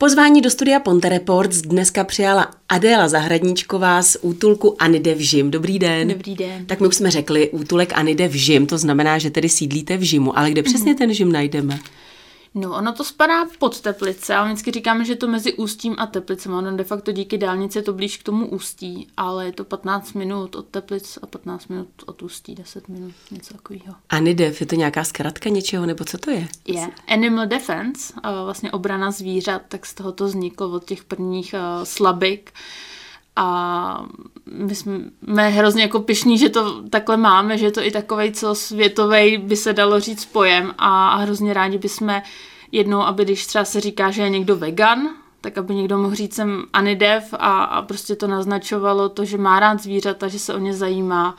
Pozvání do studia Ponte Reports dneska přijala Adéla Zahradníčková z útulku Anide v Žim. Dobrý den. Dobrý den. Tak my už jsme řekli útulek Anide v Žim, to znamená, že tedy sídlíte v Žimu, ale kde přesně mm-hmm. ten Žim najdeme? No, ono to spadá pod Teplice, ale vždycky říkáme, že to mezi Ústím a Teplicem. Ono de facto díky dálnici je to blíž k tomu Ústí, ale je to 15 minut od Teplic a 15 minut od Ústí, 10 minut, něco takového. Anidev, je to nějaká zkratka něčeho, nebo co to je? Je. Animal Defense, vlastně obrana zvířat, tak z toho to vzniklo od těch prvních slabik. A my jsme hrozně jako pišní, že to takhle máme, že je to i takovej celosvětový, by se dalo říct, pojem a, hrozně rádi bychom jednou, aby když třeba se říká, že je někdo vegan, tak aby někdo mohl říct jsem anidev a, a prostě to naznačovalo to, že má rád zvířata, že se o ně zajímá,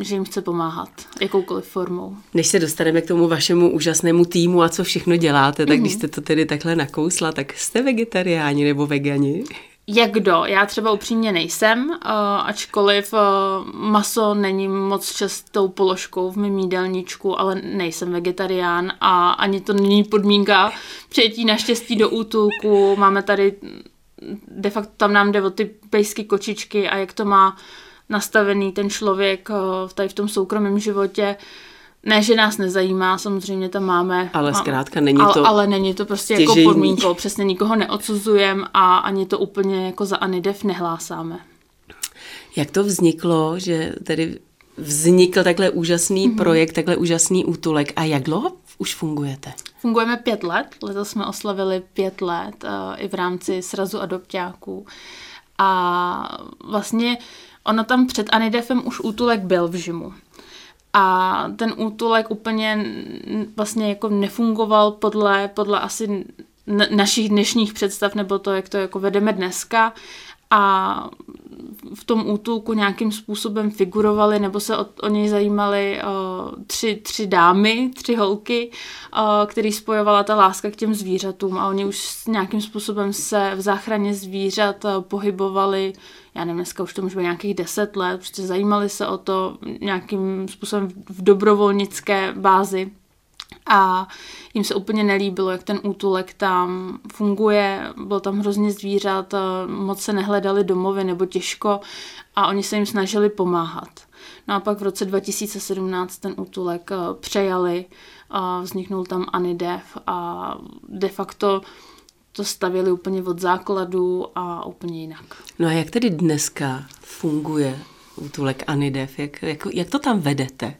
že jim chce pomáhat jakoukoliv formou. Než se dostaneme k tomu vašemu úžasnému týmu a co všechno děláte, tak mm-hmm. když jste to tedy takhle nakousla, tak jste vegetariáni nebo vegani? Jak kdo? Já třeba upřímně nejsem, uh, ačkoliv uh, maso není moc častou položkou v mém jídelníčku, ale nejsem vegetarián a ani to není podmínka přijetí naštěstí do útulku. Máme tady, de facto tam nám jde o ty pejsky, kočičky a jak to má nastavený ten člověk uh, tady v tom soukromém životě. Uh, ne, že nás nezajímá, samozřejmě tam máme. Ale zkrátka není ale, to Ale není to prostě stěžení. jako podmínkou, přesně nikoho neodsuzujem a ani to úplně jako za Anidev nehlásáme. Jak to vzniklo, že tedy vznikl takhle úžasný mm-hmm. projekt, takhle úžasný útulek a jak dlouho už fungujete? Fungujeme pět let, letos jsme oslavili pět let uh, i v rámci srazu adoptáků a vlastně ono tam před Anidefem už útulek byl v Žimu a ten útulek úplně vlastně jako nefungoval podle, podle asi našich dnešních představ, nebo to, jak to jako vedeme dneska a v tom útulku nějakým způsobem figurovaly nebo se o, o něj zajímaly uh, tři, tři dámy, tři holky, uh, který spojovala ta láska k těm zvířatům a oni už nějakým způsobem se v záchraně zvířat uh, pohybovali já nevím, dneska už to může být nějakých deset let, prostě zajímali se o to nějakým způsobem v dobrovolnické bázi a jim se úplně nelíbilo, jak ten útulek tam funguje, bylo tam hrozně zvířat, moc se nehledali domovy nebo těžko a oni se jim snažili pomáhat. No a pak v roce 2017 ten útulek eh, přejali, a vzniknul tam Anidev a de facto to stavili úplně od základu a úplně jinak. No a jak tedy dneska funguje útulek Anidev? Jak, jak, jak to tam vedete?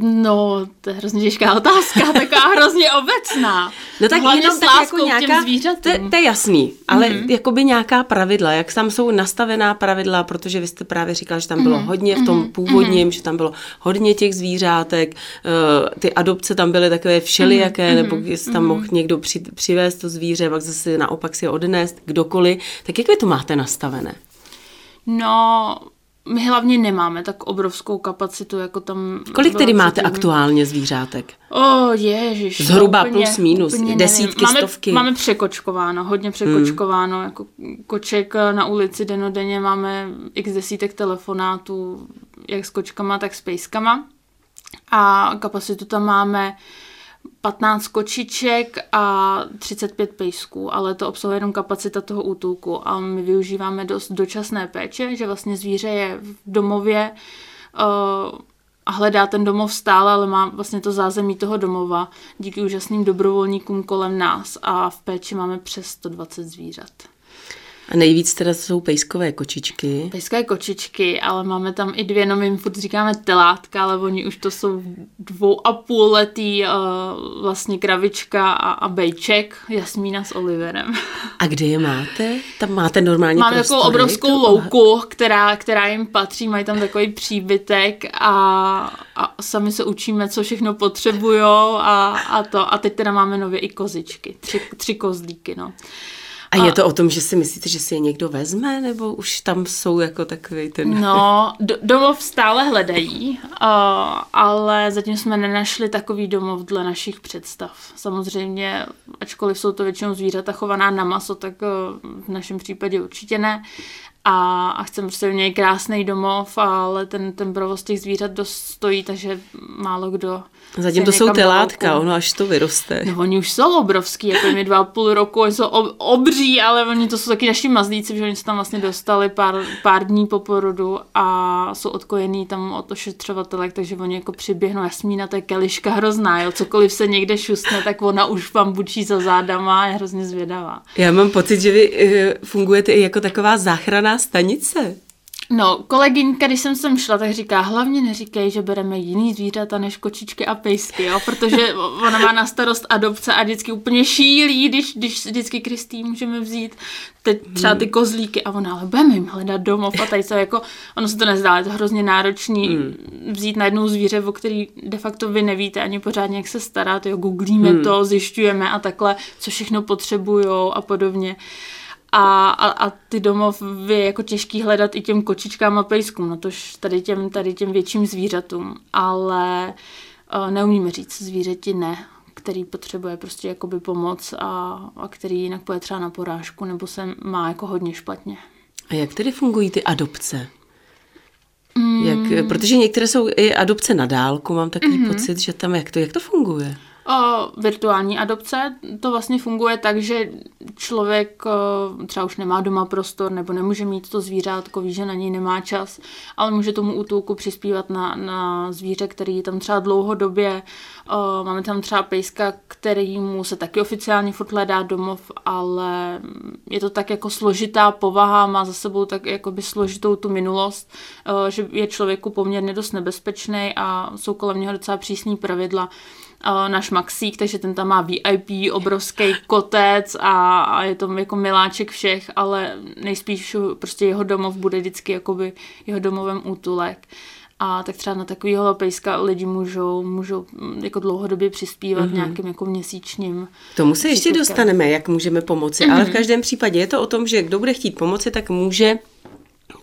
No, to je hrozně těžká otázka, taková hrozně obecná. No tak Hlavně jenom tak jako nějaká, to, to je jasný, ale mm-hmm. jakoby nějaká pravidla, jak tam jsou nastavená pravidla, protože vy jste právě říkal, že tam bylo mm-hmm. hodně v tom mhm. původním, mm-hmm. že tam bylo hodně těch zvířátek, uh, ty adopce tam byly takové všelijaké, mm-hmm. nebo jestli tam mm-hmm. mohl někdo při, přivést to zvíře, pak zase naopak si ho odnést, kdokoliv, tak jak vy to máte nastavené? No, my hlavně nemáme tak obrovskou kapacitu, jako tam... Kolik tedy máte aktuálně zvířátek? O, ježiš. Zhruba úplně, plus minus, úplně desítky, máme, stovky. Máme překočkováno, hodně překočkováno, hmm. jako koček na ulici denodenně máme x desítek telefonátů, jak s kočkama, tak s pejskama. A kapacitu tam máme 15 kočiček a 35 pejsků, ale to obsahuje jenom kapacita toho útulku a my využíváme dost dočasné péče, že vlastně zvíře je v domově uh, a hledá ten domov stále, ale má vlastně to zázemí toho domova díky úžasným dobrovolníkům kolem nás a v péči máme přes 120 zvířat. A nejvíc teda jsou pejskové kočičky. Pejskové kočičky, ale máme tam i dvě, no my jim furt říkáme telátka, ale oni už to jsou dvou a půl letý uh, vlastně kravička a, a bejček, Jasmína s Oliverem. A kde je máte? Tam máte normálně Máme takovou obrovskou to? louku, která, která jim patří, mají tam takový příbytek a, a sami se učíme, co všechno potřebujou a, a to. A teď teda máme nově i kozičky, tři, tři kozlíky, no. A, a je to o tom, že si myslíte, že si je někdo vezme, nebo už tam jsou jako takový ten... No, do, domov stále hledají, uh, ale zatím jsme nenašli takový domov dle našich představ. Samozřejmě, ačkoliv jsou to většinou zvířata chovaná na maso, tak uh, v našem případě určitě ne. A, a chceme prostě měli krásný domov, ale ten, ten provoz těch zvířat dost stojí, takže málo kdo Zatím to jsou telátka, ono až to vyroste. No oni už jsou obrovský, jako mi dva a půl roku, oni jsou obří, ale oni to jsou taky naši mazlíci, že oni se tam vlastně dostali pár, pár dní po porodu a jsou odkojený tam od ošetřovatelek, takže oni jako přiběhnou, Jasmína, to je keliška hrozná, jo, cokoliv se někde šustne, tak ona už vám bučí za zádama a je hrozně zvědavá. Já mám pocit, že vy uh, fungujete i jako taková stanice. No, kolegyňka, když jsem sem šla, tak říká, hlavně neříkej, že bereme jiný zvířata než kočičky a pejsky, jo, protože ona má na starost adopce a vždycky úplně šílí, když, když vždycky Kristý můžeme vzít teď třeba ty kozlíky a ona, ale budeme jim hledat domov a tady se jako, ono se to nezdá, je to hrozně náročný hmm. vzít jednou zvíře, o který de facto vy nevíte ani pořádně, jak se starat, jo, googlíme hmm. to, zjišťujeme a takhle, co všechno potřebujou a podobně a, a, a ty domovy je jako těžký hledat i těm kočičkám a pejskům, no tož tady těm, tady těm větším zvířatům, ale uh, neumíme říct zvířeti ne, který potřebuje prostě jakoby pomoc a, a který jinak půjde třeba na porážku nebo se má jako hodně špatně. A jak tedy fungují ty adopce? Mm. Jak, protože některé jsou i adopce na dálku, mám takový mm-hmm. pocit, že tam jak to, jak to funguje? O, virtuální adopce, to vlastně funguje tak, že člověk o, třeba už nemá doma prostor nebo nemůže mít to zvířátko, ví, že na něj nemá čas, ale může tomu útulku přispívat na, na zvíře, který je tam třeba dlouhodobě. O, máme tam třeba pejska, který mu se taky oficiálně furt hledá domov, ale je to tak jako složitá povaha, má za sebou tak jakoby složitou tu minulost, o, že je člověku poměrně dost nebezpečný a jsou kolem něho docela přísní pravidla náš Maxík, takže ten tam má VIP, obrovský kotec a, a je to jako miláček všech, ale nejspíš prostě jeho domov bude vždycky jakoby jeho domovem útulek. A tak třeba na takovýho pejska lidi můžou, můžou mm, jako dlouhodobě přispívat mm-hmm. nějakým jako měsíčním. K tomu se ještě dostaneme, jak můžeme pomoci, mm-hmm. ale v každém případě je to o tom, že kdo bude chtít pomoci, tak může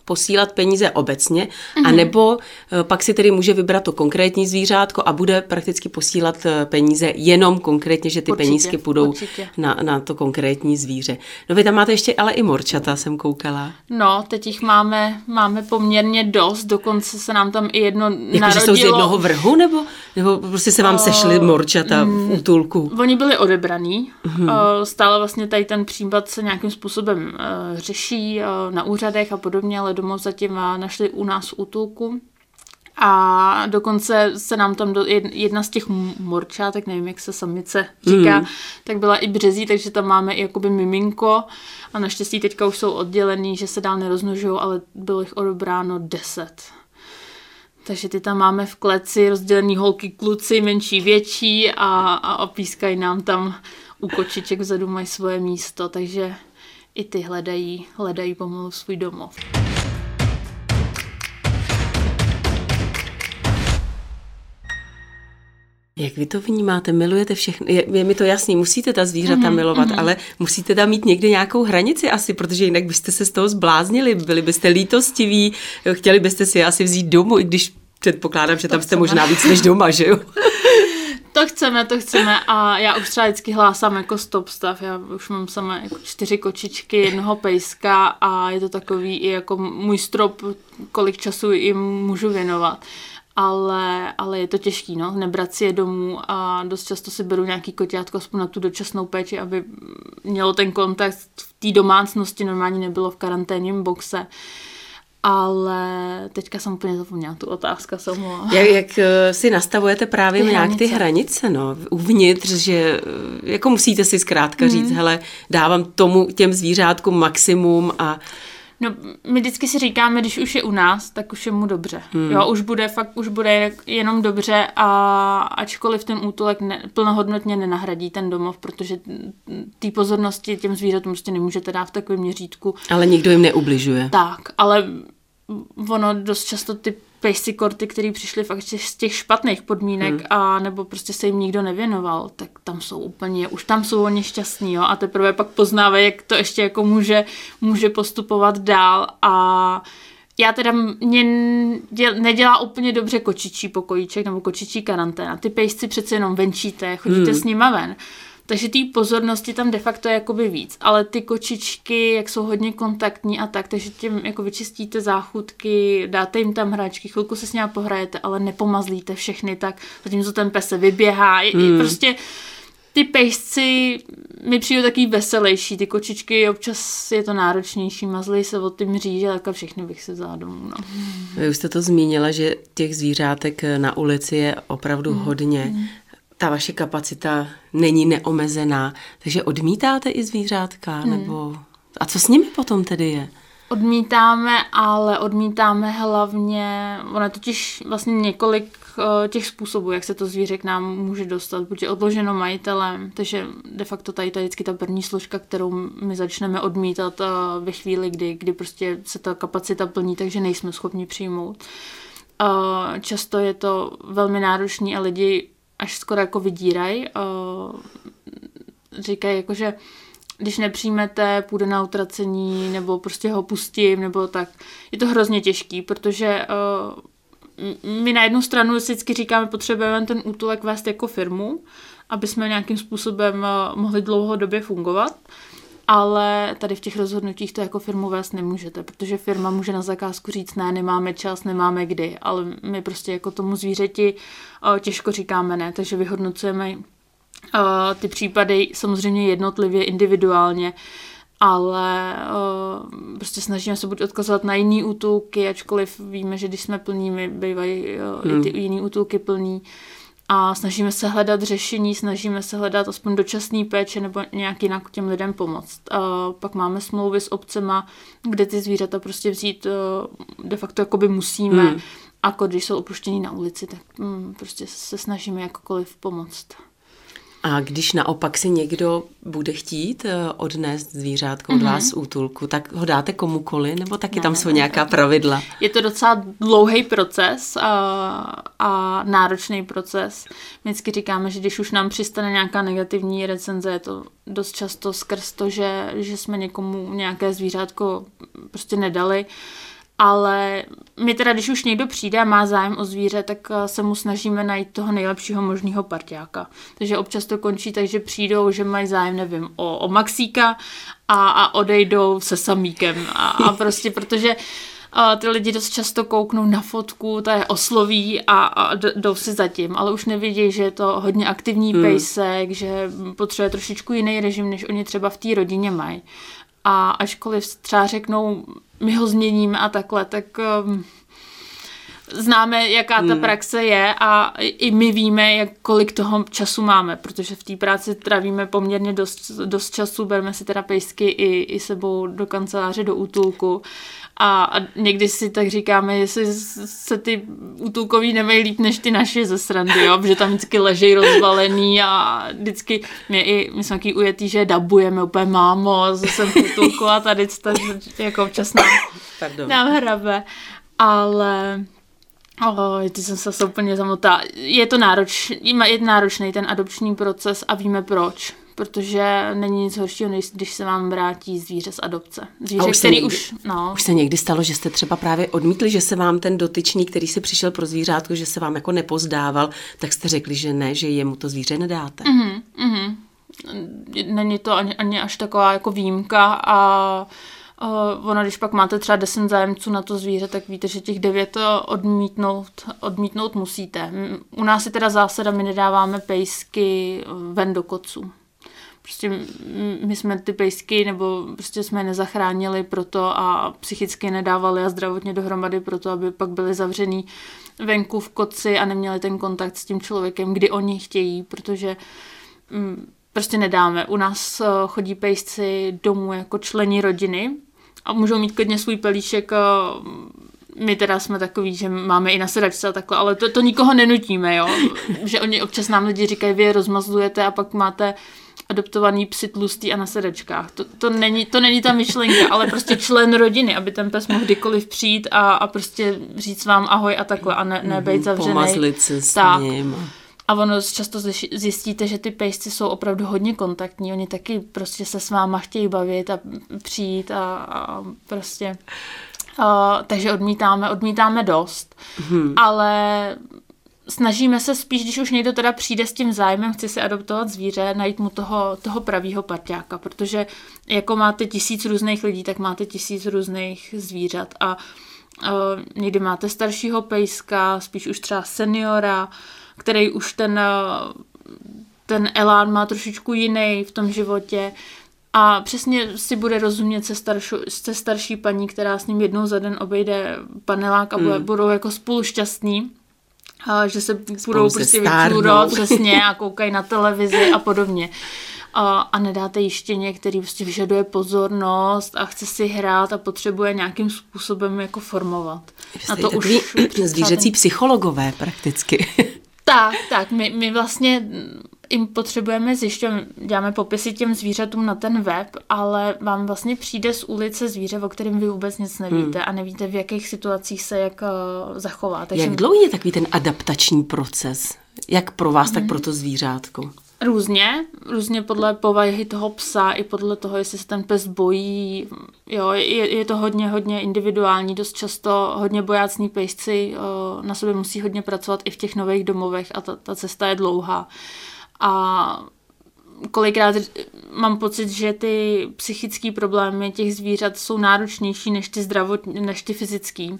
posílat peníze obecně, mm-hmm. anebo eh, pak si tedy může vybrat to konkrétní zvířátko a bude prakticky posílat eh, peníze jenom konkrétně, že ty určitě, penízky půjdou na, na to konkrétní zvíře. No vy tam máte ještě ale i morčata, jsem koukala. No, teď jich máme, máme poměrně dost, dokonce se nám tam i jedno jako, narodilo. jsou z jednoho vrhu, nebo, nebo prostě se vám uh, sešly morčata v mm, útulku? Oni byli odebraní, mm-hmm. uh, stále vlastně tady ten případ se nějakým způsobem uh, řeší uh, na úřadech a podobně, ale domov zatím našli u nás v útulku. A dokonce se nám tam do, jedna z těch morčátek, nevím, jak se samice říká, mm. tak byla i březí, takže tam máme i jakoby miminko a naštěstí teďka už jsou oddělený, že se dál neroznožují, ale bylo jich odebráno deset. Takže ty tam máme v kleci rozdělený holky, kluci, menší, větší a, a opískají nám tam u kočiček vzadu mají svoje místo, takže i ty hledají, hledají pomalu svůj domov. Jak vy to vnímáte? Milujete všechny? Je, je mi to jasný, musíte ta zvířata mm-hmm, milovat, mm-hmm. ale musíte tam mít někde nějakou hranici asi, protože jinak byste se z toho zbláznili, byli byste lítostiví, chtěli byste si je asi vzít domů, i když předpokládám, že to tam jste možná víc než doma, že jo? To chceme, to chceme a já už třeba vždycky hlásám jako stop stav, já už mám sama jako čtyři kočičky, jednoho pejska a je to takový i jako můj strop, kolik času jim můžu věnovat ale, ale je to těžký, no, nebrat si je domů a dost často si beru nějaký koťátko aspoň na tu dočasnou péči, aby mělo ten kontakt v té domácnosti, normálně nebylo v karanténním boxe. Ale teďka jsem úplně zapomněla tu otázka, jsem jak, jak eh, si nastavujete právě ty nějak hranice. ty hranice, no, uvnitř, že eh, jako musíte si zkrátka říct, mm. hele, dávám tomu těm zvířátkům maximum a No, my vždycky si říkáme, když už je u nás, tak už je mu dobře. Hmm. Jo, už bude fakt, už bude jenom dobře a ačkoliv ten útulek ne, plnohodnotně nenahradí ten domov, protože té pozornosti těm zvířatům prostě nemůžete dát v takovém měřítku. Ale nikdo jim neubližuje. Tak, ale ono dost často ty pejsy korty, které přišly fakt z těch špatných podmínek hmm. a nebo prostě se jim nikdo nevěnoval, tak tam jsou úplně, už tam jsou oni šťastní, jo, a teprve pak poznávají, jak to ještě jako může, může postupovat dál a já teda mě děl, nedělá úplně dobře kočičí pokojíček nebo kočičí karanténa. Ty pejsci přece jenom venčíte, chodíte hmm. s nima ven takže té pozornosti tam de facto je jakoby víc. Ale ty kočičky, jak jsou hodně kontaktní a tak, takže tím jako vyčistíte záchutky, dáte jim tam hračky, chvilku se s ním pohrajete, ale nepomazlíte všechny tak, zatímco ten pes se vyběhá. Hmm. Prostě ty pejsci mi přijdou taky veselější, ty kočičky občas je to náročnější, mazlí se od ty mříže, tak a všechny bych se vzala domů. No. Vy už jste to zmínila, že těch zvířátek na ulici je opravdu mm. hodně. Mm. Ta vaše kapacita není neomezená, takže odmítáte i zvířátka, mm. nebo... A co s nimi potom tedy je? Odmítáme, ale odmítáme hlavně, ono totiž vlastně několik eh, těch způsobů, jak se to zvíře k nám může dostat. Buď je odloženo majitelem, takže de facto tady je vždycky ta první složka, kterou my začneme odmítat eh, ve chvíli, kdy, kdy prostě se ta kapacita plní, takže nejsme schopni přijmout. Eh, často je to velmi náročný a lidi až skoro jako vydírají. Říkají jako, že když nepřijmete, půjde na utracení, nebo prostě ho pustím, nebo tak. Je to hrozně těžký, protože my na jednu stranu vždycky říkáme, potřebujeme ten útulek vést jako firmu, aby jsme nějakým způsobem mohli dlouhodobě fungovat, ale tady v těch rozhodnutích to jako firmu vést nemůžete, protože firma může na zakázku říct ne, nemáme čas, nemáme kdy, ale my prostě jako tomu zvířeti uh, těžko říkáme ne, takže vyhodnocujeme Uh, ty případy samozřejmě jednotlivě, individuálně, ale uh, prostě snažíme se buď odkazovat na jiný útulky, ačkoliv víme, že když jsme plní, bývají uh, hmm. i ty jiný útulky plní. A snažíme se hledat řešení, snažíme se hledat aspoň dočasný péče nebo nějak jinak těm lidem pomoct. Uh, pak máme smlouvy s obcema, kde ty zvířata prostě vzít uh, de facto jakoby musíme. Hmm. A když jsou opuštění na ulici, tak um, prostě se snažíme jakkoliv pomoct. A když naopak si někdo bude chtít eh, odnést zvířátko od mm-hmm. vás z útulku, tak ho dáte komukoli, nebo taky ne, tam jsou ne, nějaká ne. pravidla? Je to docela dlouhý proces a, a náročný proces. My vždycky říkáme, že když už nám přistane nějaká negativní recenze, je to dost často skrz to, že, že jsme někomu nějaké zvířátko prostě nedali, ale my teda, když už někdo přijde a má zájem o zvíře, tak eh, se mu snažíme najít toho nejlepšího možného parťáka. Takže občas to končí tak, že přijdou, že mají zájem, nevím, o, o Maxíka a, a odejdou se samíkem. A, a prostě protože a ty lidi dost často kouknou na fotku, ta je osloví a, a jdou si zatím, ale už nevědí, že je to hodně aktivní hmm. pejsek, že potřebuje trošičku jiný režim, než oni třeba v té rodině mají. A ačkoliv třeba řeknou, my ho změníme a takhle, tak um, známe, jaká ta hmm. praxe je a i my víme, jak, kolik toho času máme, protože v té práci trávíme poměrně dost, dost času, bereme si terapejsky i, i sebou do kanceláře, do útulku a, a někdy si tak říkáme, jestli se ty útulkoví nemají líp než ty naše ze srandy, jo? protože tam vždycky leží rozvalený a vždycky my, i, my jsme taky ujetý, že dabujeme úplně mámo, jsem v útulku a tady to jako občas nám, nám hrabe. Ale Oh, ty jsem se úplně zamotala. Je to nároč, je náročný ten adopční proces a víme proč protože není nic horšího, než když se vám vrátí zvíře z adopce. Zvíře, už který někdy, už, no. Už se někdy stalo, že jste třeba právě odmítli, že se vám ten dotyčný, který se přišel pro zvířátko, že se vám jako nepozdával, tak jste řekli, že ne, že jemu to zvíře nedáte. Mm-hmm, mm-hmm. Není to ani, ani až taková jako výjimka a Uh, ono, když pak máte třeba 10 zájemců na to zvíře, tak víte, že těch devět odmítnout, odmítnout musíte. U nás je teda zásada, my nedáváme pejsky ven do koců. Prostě my jsme ty pejsky, nebo prostě jsme je nezachránili proto a psychicky nedávali a zdravotně dohromady proto, aby pak byli zavřený venku v koci a neměli ten kontakt s tím člověkem, kdy oni chtějí, protože prostě nedáme. U nás eh, chodí pejsci domů jako člení rodiny a můžou mít klidně svůj pelíšek my teda jsme takový, že máme i na sedačce a takhle, ale to, to nikoho nenutíme, jo. že oni občas nám lidi říkají, vy je rozmazlujete a pak máte adoptovaný psi tlustý a na sedačkách. To, to, není, to není ta myšlenka, ale prostě člen rodiny, aby ten pes mohl kdykoliv přijít a, a prostě říct vám ahoj a takhle a ne, ne být mhm, zavřený. Pomazlit se s tak. ním. A ono často zjistíte, že ty pejsci jsou opravdu hodně kontaktní. Oni taky prostě se s váma chtějí bavit a přijít a, a prostě... Uh, takže odmítáme, odmítáme dost. Hmm. Ale snažíme se spíš, když už někdo teda přijde s tím zájmem, chce si adoptovat zvíře, najít mu toho, toho pravýho parťáka, protože jako máte tisíc různých lidí, tak máte tisíc různých zvířat a uh, někdy máte staršího pejska, spíš už třeba seniora, který už ten, uh, ten elán má trošičku jiný v tom životě a přesně si bude rozumět se, staršu, se starší paní, která s ním jednou za den obejde panelák a mm. budou jako spolu šťastní a že se budou prostě vyčůrovat přesně a koukají na televizi a podobně. A, a nedáte jištěně, který prostě vyžaduje pozornost a chce si hrát a potřebuje nějakým způsobem jako formovat. A to už zvířecí psychologové prakticky. Tak, tak, my, my vlastně jim potřebujeme zjišťovat, děláme popisy těm zvířatům na ten web, ale vám vlastně přijde z ulice zvíře, o kterém vy vůbec nic nevíte hmm. a nevíte, v jakých situacích se jak uh, zachová. Takže... Jak dlouhý je takový ten adaptační proces? Jak pro vás, hmm. tak pro to zvířátko? Různě, různě podle povahy toho psa i podle toho, jestli se ten pes bojí. Jo, je, je to hodně, hodně individuální, dost často hodně bojácní pejsci uh, na sobě musí hodně pracovat i v těch nových domovech a ta, ta cesta je dlouhá. A kolikrát mám pocit, že ty psychické problémy těch zvířat jsou náročnější než ty, zdravotní, než ty fyzický.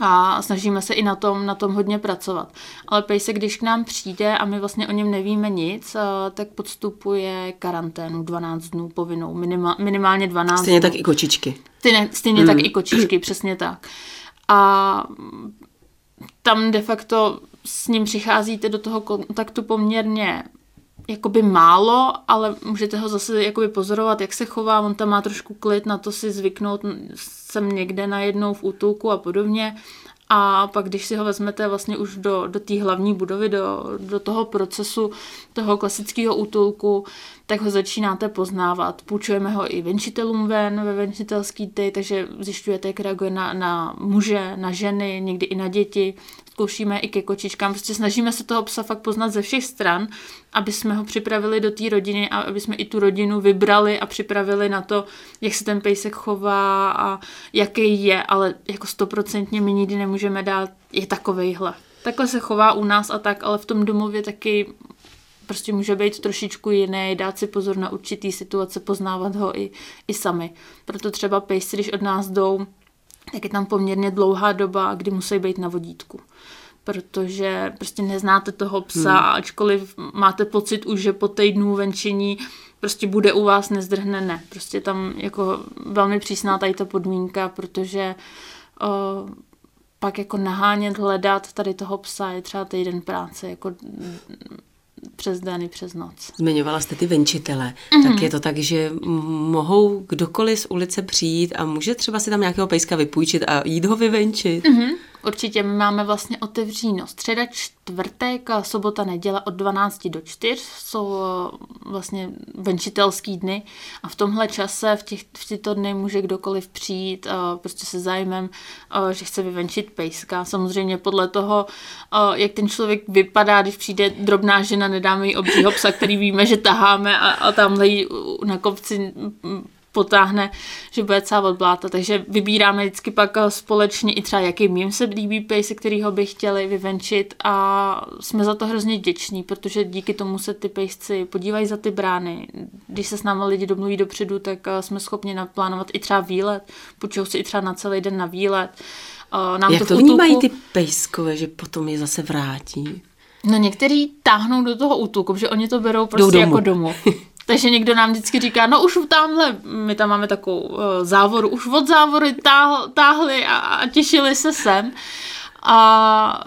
A snažíme se i na tom, na tom hodně pracovat. Ale pejsek, když k nám přijde a my vlastně o něm nevíme nic, eh, tak podstupuje karanténu 12 dnů povinnou, minima, minimálně 12 Stejně dnů. tak i kočičky. Stejně, stejně mm. tak i kočičky, přesně tak. A tam de facto s ním přicházíte do toho kontaktu poměrně jakoby málo, ale můžete ho zase jakoby pozorovat, jak se chová, on tam má trošku klid, na to si zvyknout, jsem někde najednou v útulku a podobně. A pak, když si ho vezmete vlastně už do, do té hlavní budovy, do, do toho procesu toho klasického útulku, tak ho začínáte poznávat. Půjčujeme ho i venčitelům ven ve venčitelský ty, takže zjišťujete, jak reaguje na, na muže, na ženy, někdy i na děti zkoušíme i ke kočičkám. Prostě snažíme se toho psa fakt poznat ze všech stran, aby jsme ho připravili do té rodiny a aby jsme i tu rodinu vybrali a připravili na to, jak se ten pejsek chová a jaký je, ale jako stoprocentně my nikdy nemůžeme dát, je takovejhle. Takhle se chová u nás a tak, ale v tom domově taky prostě může být trošičku jiný, dát si pozor na určitý situace, poznávat ho i, i sami. Proto třeba pejsci, když od nás jdou, tak je tam poměrně dlouhá doba, kdy musí být na vodítku protože prostě neznáte toho psa, hmm. ačkoliv máte pocit už, že po týdnu venčení prostě bude u vás, nezdrhne, ne. Prostě tam jako velmi přísná tady ta podmínka, protože uh, pak jako nahánět, hledat tady toho psa je třeba týden práce, jako přes den i přes noc. Zmiňovala jste ty venčitele, mm-hmm. tak je to tak, že mohou kdokoliv z ulice přijít a může třeba si tam nějakého pejska vypůjčit a jít ho vyvenčit? Mm-hmm. Určitě my máme vlastně otevříno středa, čtvrtek, sobota, neděle od 12 do 4 jsou eh, vlastně venčitelský dny a v tomhle čase, v, těch, v tyto dny může kdokoliv přijít uh, prostě se zájmem, uh, že chce vyvenčit pejska. Samozřejmě podle toho, jak ten člověk vypadá, když přijde drobná žena, nedáme jí obřího psa, který víme, že taháme a, a tamhle jí na kopci potáhne, že bude celá odbláta. Takže vybíráme vždycky pak eh, společně i třeba, jaký mým se líbí pejsek, kterýho by chtěli vyvenčit a jsme za to hrozně vděční, protože díky tomu se ty pejsci podívají za ty brány. Když se s námi lidi domluví dopředu, tak eh, jsme schopni naplánovat i třeba výlet, počou si i třeba na celý den na výlet. Eh, nám Jak to, to vnímají ty pejskové, že potom je zase vrátí? No některý táhnou do toho útulku, že oni to berou prostě domů. jako domů. Takže někdo nám vždycky říká, no už tamhle, my tam máme takovou uh, závoru, už od závory táhl, táhli a, a těšili se sem. A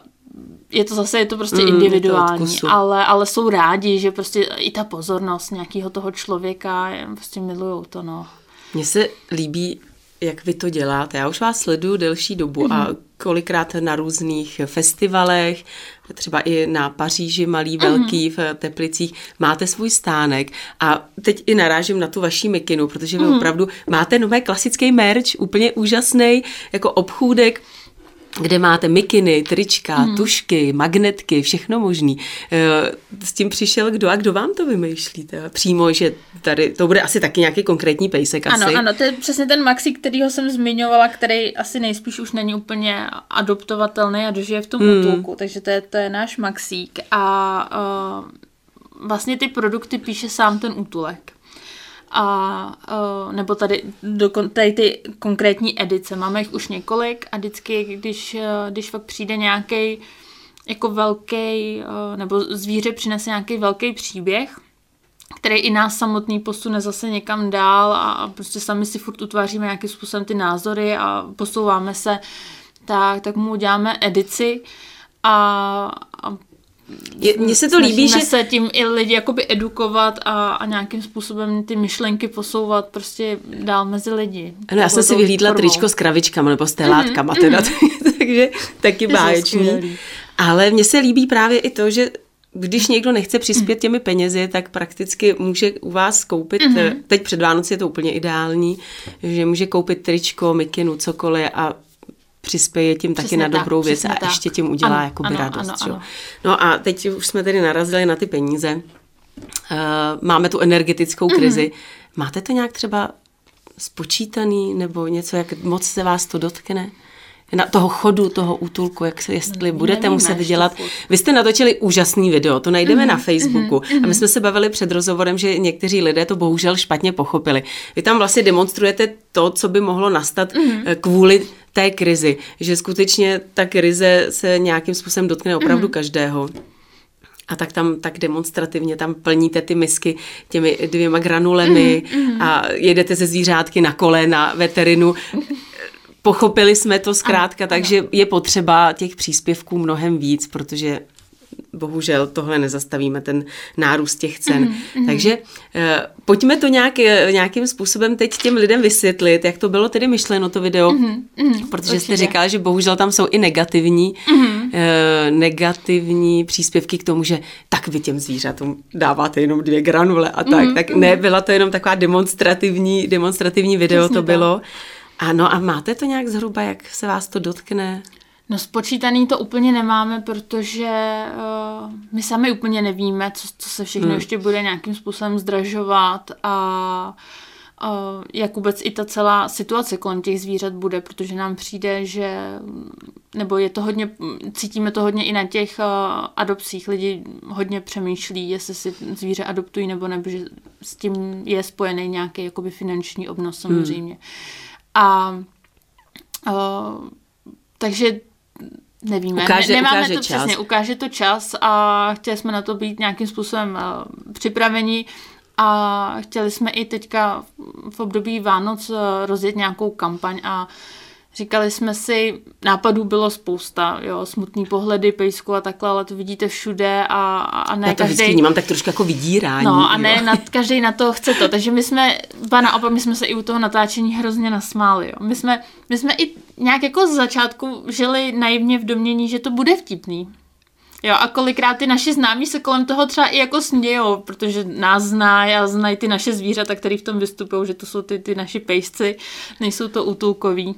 je to zase, je to prostě mm, individuální, to ale, ale jsou rádi, že prostě i ta pozornost nějakého toho člověka, prostě milujou to, no. Mně se líbí jak vy to děláte. Já už vás sleduju delší dobu mm-hmm. a mhm. kolikrát na různých festivalech, třeba i na Paříži, malý, mhm. velký, mm-hmm. v Teplicích, máte svůj stánek a teď i narážím na tu vaší mikinu, protože vy mm-hmm. opravdu máte nové klasický merch, úplně úžasný, jako obchůdek, kde máte mikiny, trička, hmm. tušky, magnetky, všechno možný. Eh, s tím přišel kdo a kdo vám to vymýšlí? Přímo, že tady, to bude asi taky nějaký konkrétní pejsek ano, asi. Ano, to je přesně ten maxi, kterýho jsem zmiňovala, který asi nejspíš už není úplně adoptovatelný a dožije v tom hmm. útulku, takže to je, to je náš maxík. A uh, vlastně ty produkty píše sám ten útulek a uh, nebo tady, do, tady ty konkrétní edice. Máme jich už několik a vždycky, když, uh, když fakt přijde nějaký jako velký, uh, nebo zvíře přinese nějaký velký příběh, který i nás samotný posune zase někam dál a, a prostě sami si furt utváříme nějakým způsobem ty názory a posouváme se, tak, tak mu uděláme edici a, a mně se to líbí, že se tím i lidi jakoby edukovat a, a nějakým způsobem ty myšlenky posouvat prostě dál mezi lidi. Ano, já jsem si vyhlídla formou. tričko s kravičkama nebo s telátkama, mm-hmm. teda, mm-hmm. takže taky báječný. Ale mně se líbí právě i to, že když někdo nechce přispět těmi penězi, tak prakticky může u vás koupit, mm-hmm. teď před Vánoci je to úplně ideální, že může koupit tričko, mikinu, cokoliv a přispěje tím přesně taky na dobrou tak, věc a tak. ještě tím udělá ano, jakoby ano, radost. Ano, ano. No a teď už jsme tedy narazili na ty peníze. Uh, máme tu energetickou mhm. krizi. Mm-hmm. Máte to nějak třeba spočítaný nebo něco, jak moc se vás to dotkne? Na toho chodu, toho útulku, jak se, jestli no, budete muset dělat. Vy jste natočili úžasný video, to najdeme mm-hmm, na Facebooku. Mm-hmm. A my jsme se bavili před rozhovorem, že někteří lidé to bohužel špatně pochopili. Vy tam vlastně demonstrujete to, co by mohlo nastat mm-hmm. kvůli té krizi, že skutečně ta krize se nějakým způsobem dotkne opravdu mm-hmm. každého. A tak tam tak demonstrativně tam plníte ty misky těmi dvěma granulemi mm-hmm. a jedete ze zvířátky na kole na veterinu. Pochopili jsme to zkrátka, ano, takže ano. je potřeba těch příspěvků mnohem víc, protože bohužel tohle nezastavíme, ten nárůst těch cen. Mm-hmm. Takže uh, pojďme to nějak, eh, nějakým způsobem teď těm lidem vysvětlit, jak to bylo tedy myšleno to video, mm-hmm. protože jste říkala, že bohužel tam jsou i negativní, mm-hmm. uh, negativní příspěvky k tomu, že tak vy těm zvířatům dáváte jenom dvě granule a tak. Mm-hmm. Tak ne, byla to jenom taková demonstrativní, demonstrativní video Přesně to bylo. Tak. Ano, a máte to nějak zhruba, jak se vás to dotkne? No spočítaný to úplně nemáme, protože uh, my sami úplně nevíme, co, co se všechno hmm. ještě bude nějakým způsobem zdražovat a uh, jak vůbec i ta celá situace kolem těch zvířat bude, protože nám přijde, že nebo je to hodně, cítíme to hodně i na těch uh, adopcích. Lidi hodně přemýšlí, jestli si zvíře adoptují nebo ne, že s tím je spojený nějaký jakoby finanční obnos samozřejmě. Hmm. A uh, takže nevíme, ukáže, ne, nemáme ukáže to čas. přesně, ukáže to čas a chtěli jsme na to být nějakým způsobem uh, připraveni a chtěli jsme i teďka v období Vánoc uh, rozjet nějakou kampaň a uh, Říkali jsme si, nápadů bylo spousta, jo, smutný pohledy, pejsku a takhle, ale to vidíte všude a, a ne Já to každý... vnímám tak trošku jako vydírání. No a ne, na, každý na to chce to, takže my jsme, ba naopak, my jsme se i u toho natáčení hrozně nasmáli, jo. My jsme, my jsme i nějak jako z začátku žili naivně v domění, že to bude vtipný, Jo, a kolikrát ty naši známí se kolem toho třeba i jako smějou, protože nás zná a znají ty naše zvířata, které v tom vystupují, že to jsou ty, ty naši pejsci, nejsou to útulkoví.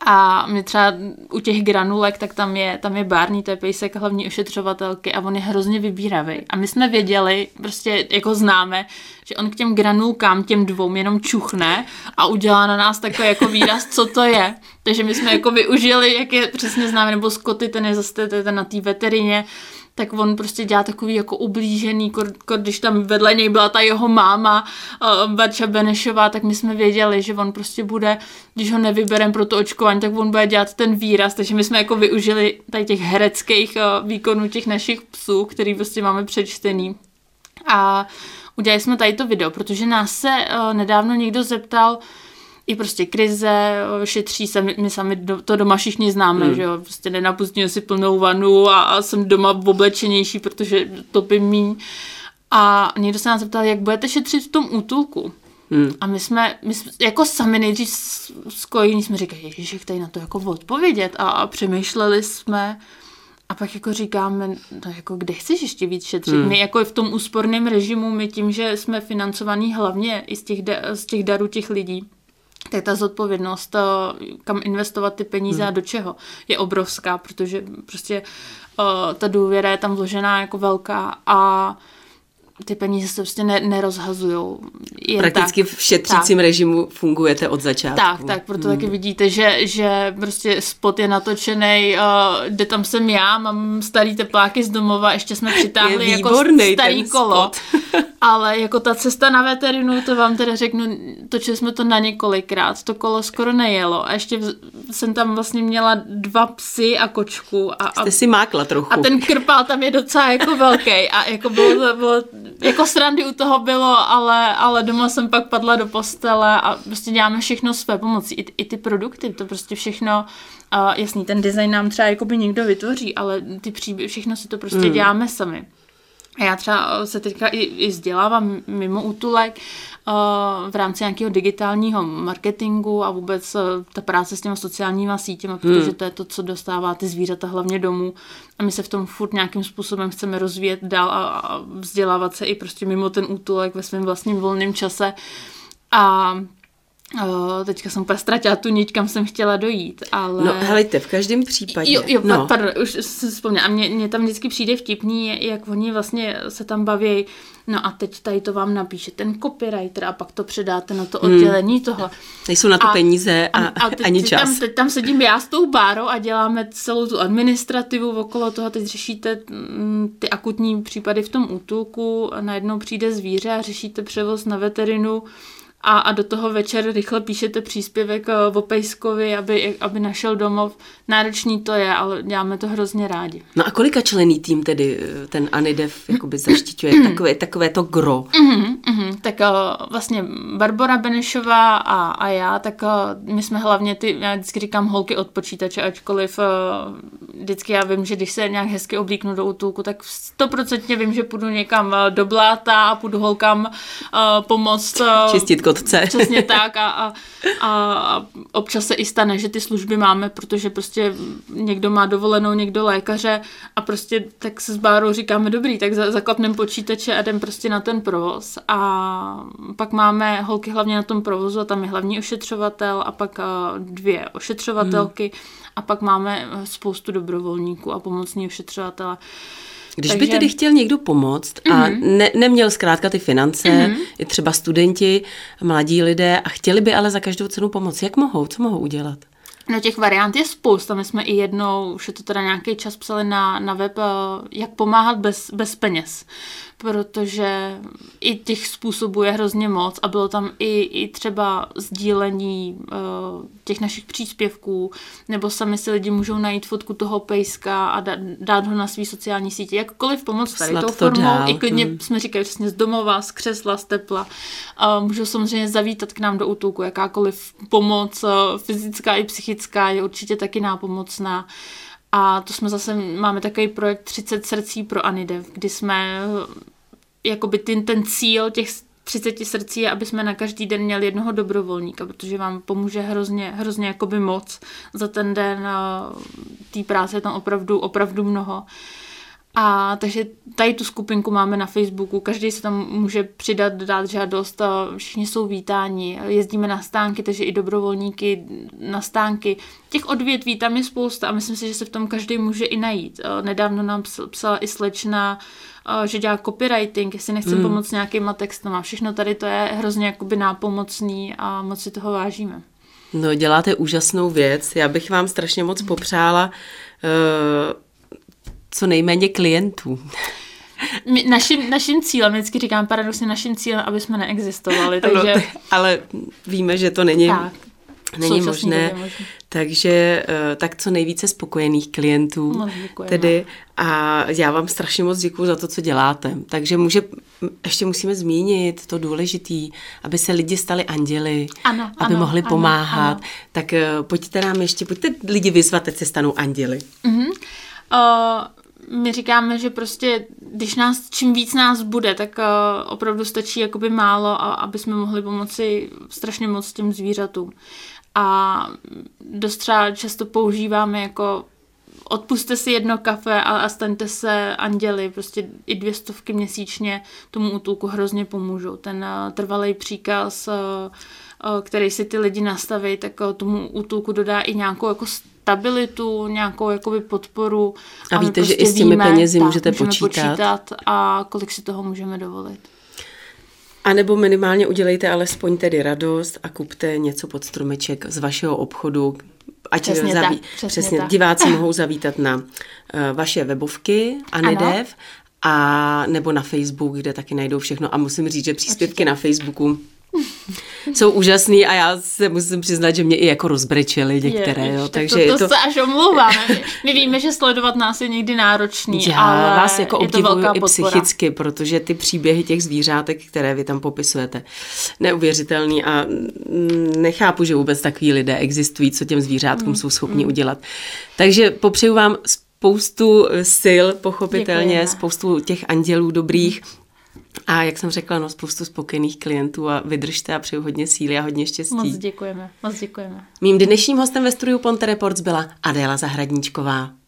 A mě třeba u těch granulek, tak tam je, tam je Barney, to je pejsek hlavní ošetřovatelky a on je hrozně vybíravý. A my jsme věděli, prostě jako známe, že on k těm granulkám, těm dvou, jenom čuchne a udělá na nás takový jako výraz, co to je. Takže my jsme jako využili, jak je přesně známe, nebo Scotty, ten je zase ten na té veterině, tak on prostě dělá takový jako ublížený, když tam vedle něj byla ta jeho máma, uh, Benešová, tak my jsme věděli, že on prostě bude, když ho nevyberem pro to očkování, tak on bude dělat ten výraz, takže my jsme jako využili tady těch hereckých uh, výkonů těch našich psů, který prostě máme přečtený. A udělali jsme tady to video, protože nás se uh, nedávno někdo zeptal, i prostě krize, šetří se, my sami do, to doma všichni známe, hmm. že jo, prostě nenapustíme si plnou vanu a, a jsem doma oblečenější, protože topím míň. A někdo se nás zeptal, jak budete šetřit v tom útulku. Hmm. A my jsme, my jsme jako sami nejdřív skojení jsme říkali, ježiš, jak tady na to jako odpovědět a, a přemýšleli jsme a pak jako říkáme, no jako kde chceš ještě víc šetřit? Hmm. My jako v tom úsporném režimu, my tím, že jsme financovaní hlavně i z těch, z těch darů těch lidí, tak ta zodpovědnost, kam investovat ty peníze hmm. a do čeho, je obrovská, protože prostě uh, ta důvěra je tam vložená jako velká a ty peníze se prostě ne, nerozhazují. Prakticky tak, v šetřícím tak. režimu fungujete od začátku. Tak, tak, proto hmm. taky vidíte, že, že prostě spot je natočený, uh, kde tam jsem já, mám starý tepláky z domova, ještě jsme přitáhli je jako starý kolo. Ale jako ta cesta na veterinu, to vám teda řeknu, točili jsme to na několikrát, to kolo skoro nejelo a ještě jsem tam vlastně měla dva psy a kočku. A, a, Jste si mákla trochu. A ten krpál tam je docela jako velký a jako bylo, bylo jako srandy u toho bylo, ale, ale doma jsem pak padla do postele a prostě děláme všechno své pomocí. I, i ty produkty, to prostě všechno, uh, jasný, ten design nám třeba jako by někdo vytvoří, ale ty příběhy, všechno si to prostě mm. děláme sami. A já třeba se teďka i, i vzdělávám mimo útulek uh, v rámci nějakého digitálního marketingu a vůbec uh, ta práce s těma sociálníma sítěma, protože hmm. to je to, co dostává ty zvířata hlavně domů a my se v tom furt nějakým způsobem chceme rozvíjet dál a, a vzdělávat se i prostě mimo ten útulek ve svém vlastním volném čase. A O, teďka jsem úplně ztratila tu niť, kam jsem chtěla dojít, ale... No, helejte, v každém případě. Jo, jo, no. pardon, už jsem vzpomněla. A mně, mně tam vždycky přijde vtipný, jak oni vlastně se tam baví, no a teď tady to vám napíše ten copywriter a pak to předáte na to hmm. oddělení hmm. toho. Nejsou na to a, peníze a, a, a teď, ani čas. Tam, teď tam sedím já s tou bárou a děláme celou tu administrativu okolo toho, teď řešíte mm, ty akutní případy v tom útulku, najednou přijde zvíře a řešíte převoz na veterinu, a, a do toho večer rychle píšete příspěvek eh, o Pejskovi, aby, aby našel domov. Náročný to je, ale děláme to hrozně rádi. No a kolika člený tým tedy eh, ten Anidev jakoby zaštiťuje takové, takové to gro? Mm-hmm, mm-hmm. Tak uh, vlastně Barbara Benešová a, a já, tak uh, my jsme hlavně ty, já vždycky říkám holky od počítače, ačkoliv uh, vždycky já vím, že když se nějak hezky oblíknu do útulku, tak stoprocentně vím, že půjdu někam do bláta a půjdu holkám uh, pomoct. Uh, Čistit kotce. Přesně tak a, a, a občas se i stane, že ty služby máme, protože prostě někdo má dovolenou, někdo lékaře a prostě tak se s Bárou říkáme dobrý, tak zaklapneme počítače a jdem prostě na ten provoz a pak máme holky hlavně na tom provozu a tam je hlavní ošetřovatel a pak dvě ošetřovatelky hmm. a pak máme spoustu dobrovolníků a pomocní ošetřovatele. Když Takže... by tedy chtěl někdo pomoct a mm-hmm. ne, neměl zkrátka ty finance, mm-hmm. i třeba studenti, mladí lidé, a chtěli by ale za každou cenu pomoct, jak mohou, co mohou udělat? No těch variant je spousta. My jsme i jednou, už je to teda nějaký čas psali na, na web, eh, jak pomáhat bez, bez peněz protože i těch způsobů je hrozně moc a bylo tam i, i třeba sdílení uh, těch našich příspěvků, nebo sami si lidi můžou najít fotku toho pejska a dát, dát ho na svý sociální sítě. Jakkoliv pomoct tady tou formou, dál. i klidně hmm. jsme říkali přesně z domova, z křesla, z tepla. Uh, můžou samozřejmě zavítat k nám do útulku, jakákoliv pomoc, uh, fyzická i psychická, je určitě taky nápomocná. A to jsme zase, máme takový projekt 30 srdcí pro Anidev, kdy jsme, jakoby ten, ten cíl těch 30 srdcí je, aby jsme na každý den měli jednoho dobrovolníka, protože vám pomůže hrozně, hrozně jakoby moc za ten den. Té práce je tam opravdu, opravdu mnoho. A takže tady tu skupinku máme na Facebooku, každý se tam může přidat, dát žádost, všichni jsou vítáni, jezdíme na stánky, takže i dobrovolníky na stánky. Těch odvětví tam je spousta a myslím si, že se v tom každý může i najít. Nedávno nám psala i slečna, že dělá copywriting, jestli nechce mm. pomoct nějakýma textama. Všechno tady to je hrozně jakoby nápomocný a moc si toho vážíme. No, děláte úžasnou věc. Já bych vám strašně moc popřála uh, co nejméně klientů. My, naším, naším cílem, vždycky říkám paradoxně, naším cílem, aby jsme neexistovali. Takže... Ano, ale víme, že to není, tak, není možné. možné. Takže eh, tak co nejvíce spokojených klientů. Tedy a já vám strašně moc děkuji za to, co děláte. Takže může, ještě musíme zmínit to důležitý, aby se lidi stali anděli, ano, aby ano, mohli pomáhat. Ano. Tak eh, pojďte nám ještě, pojďte lidi vyzvat, ať se stanou anděli. Uh-huh. Uh, my říkáme, že prostě, když nás, čím víc nás bude, tak uh, opravdu stačí jakoby málo, a, aby jsme mohli pomoci strašně moc těm zvířatům. A dost třeba často používáme jako odpuste si jedno kafe a, a staňte se anděli, prostě i dvě stovky měsíčně tomu útulku hrozně pomůžou. Ten uh, trvalý příkaz, uh, uh, který si ty lidi nastaví, tak uh, tomu útulku dodá i nějakou jako stabilitu, nějakou jakoby podporu. A, a víte, prostě že i s těmi víme, penězi tak, můžete počítat. počítat. A kolik si toho můžeme dovolit. A nebo minimálně udělejte alespoň tedy radost a kupte něco pod stromeček z vašeho obchodu, ať přesně zaví, tak, přesně, přesně tak. diváci mohou zavítat na uh, vaše webovky Anidev a nebo na Facebook, kde taky najdou všechno. A musím říct, že příspěvky Určitě. na Facebooku jsou úžasný a já se musím přiznat, že mě i jako rozbrečely některé. Je, jo, takže to, to, to, se až omlouváme. My víme, že sledovat nás je někdy náročný, já ale vás jako obdivuju i psychicky, protože ty příběhy těch zvířátek, které vy tam popisujete, neuvěřitelný a nechápu, že vůbec takový lidé existují, co těm zvířátkům mm, jsou schopni mm. udělat. Takže popřeju vám spoustu sil, pochopitelně, Děkujeme. spoustu těch andělů dobrých, a jak jsem řekla, no spoustu spokojených klientů a vydržte a přeju hodně síly a hodně štěstí. Moc děkujeme, moc děkujeme. Mým dnešním hostem ve studiu Ponte Reports byla Adéla Zahradníčková.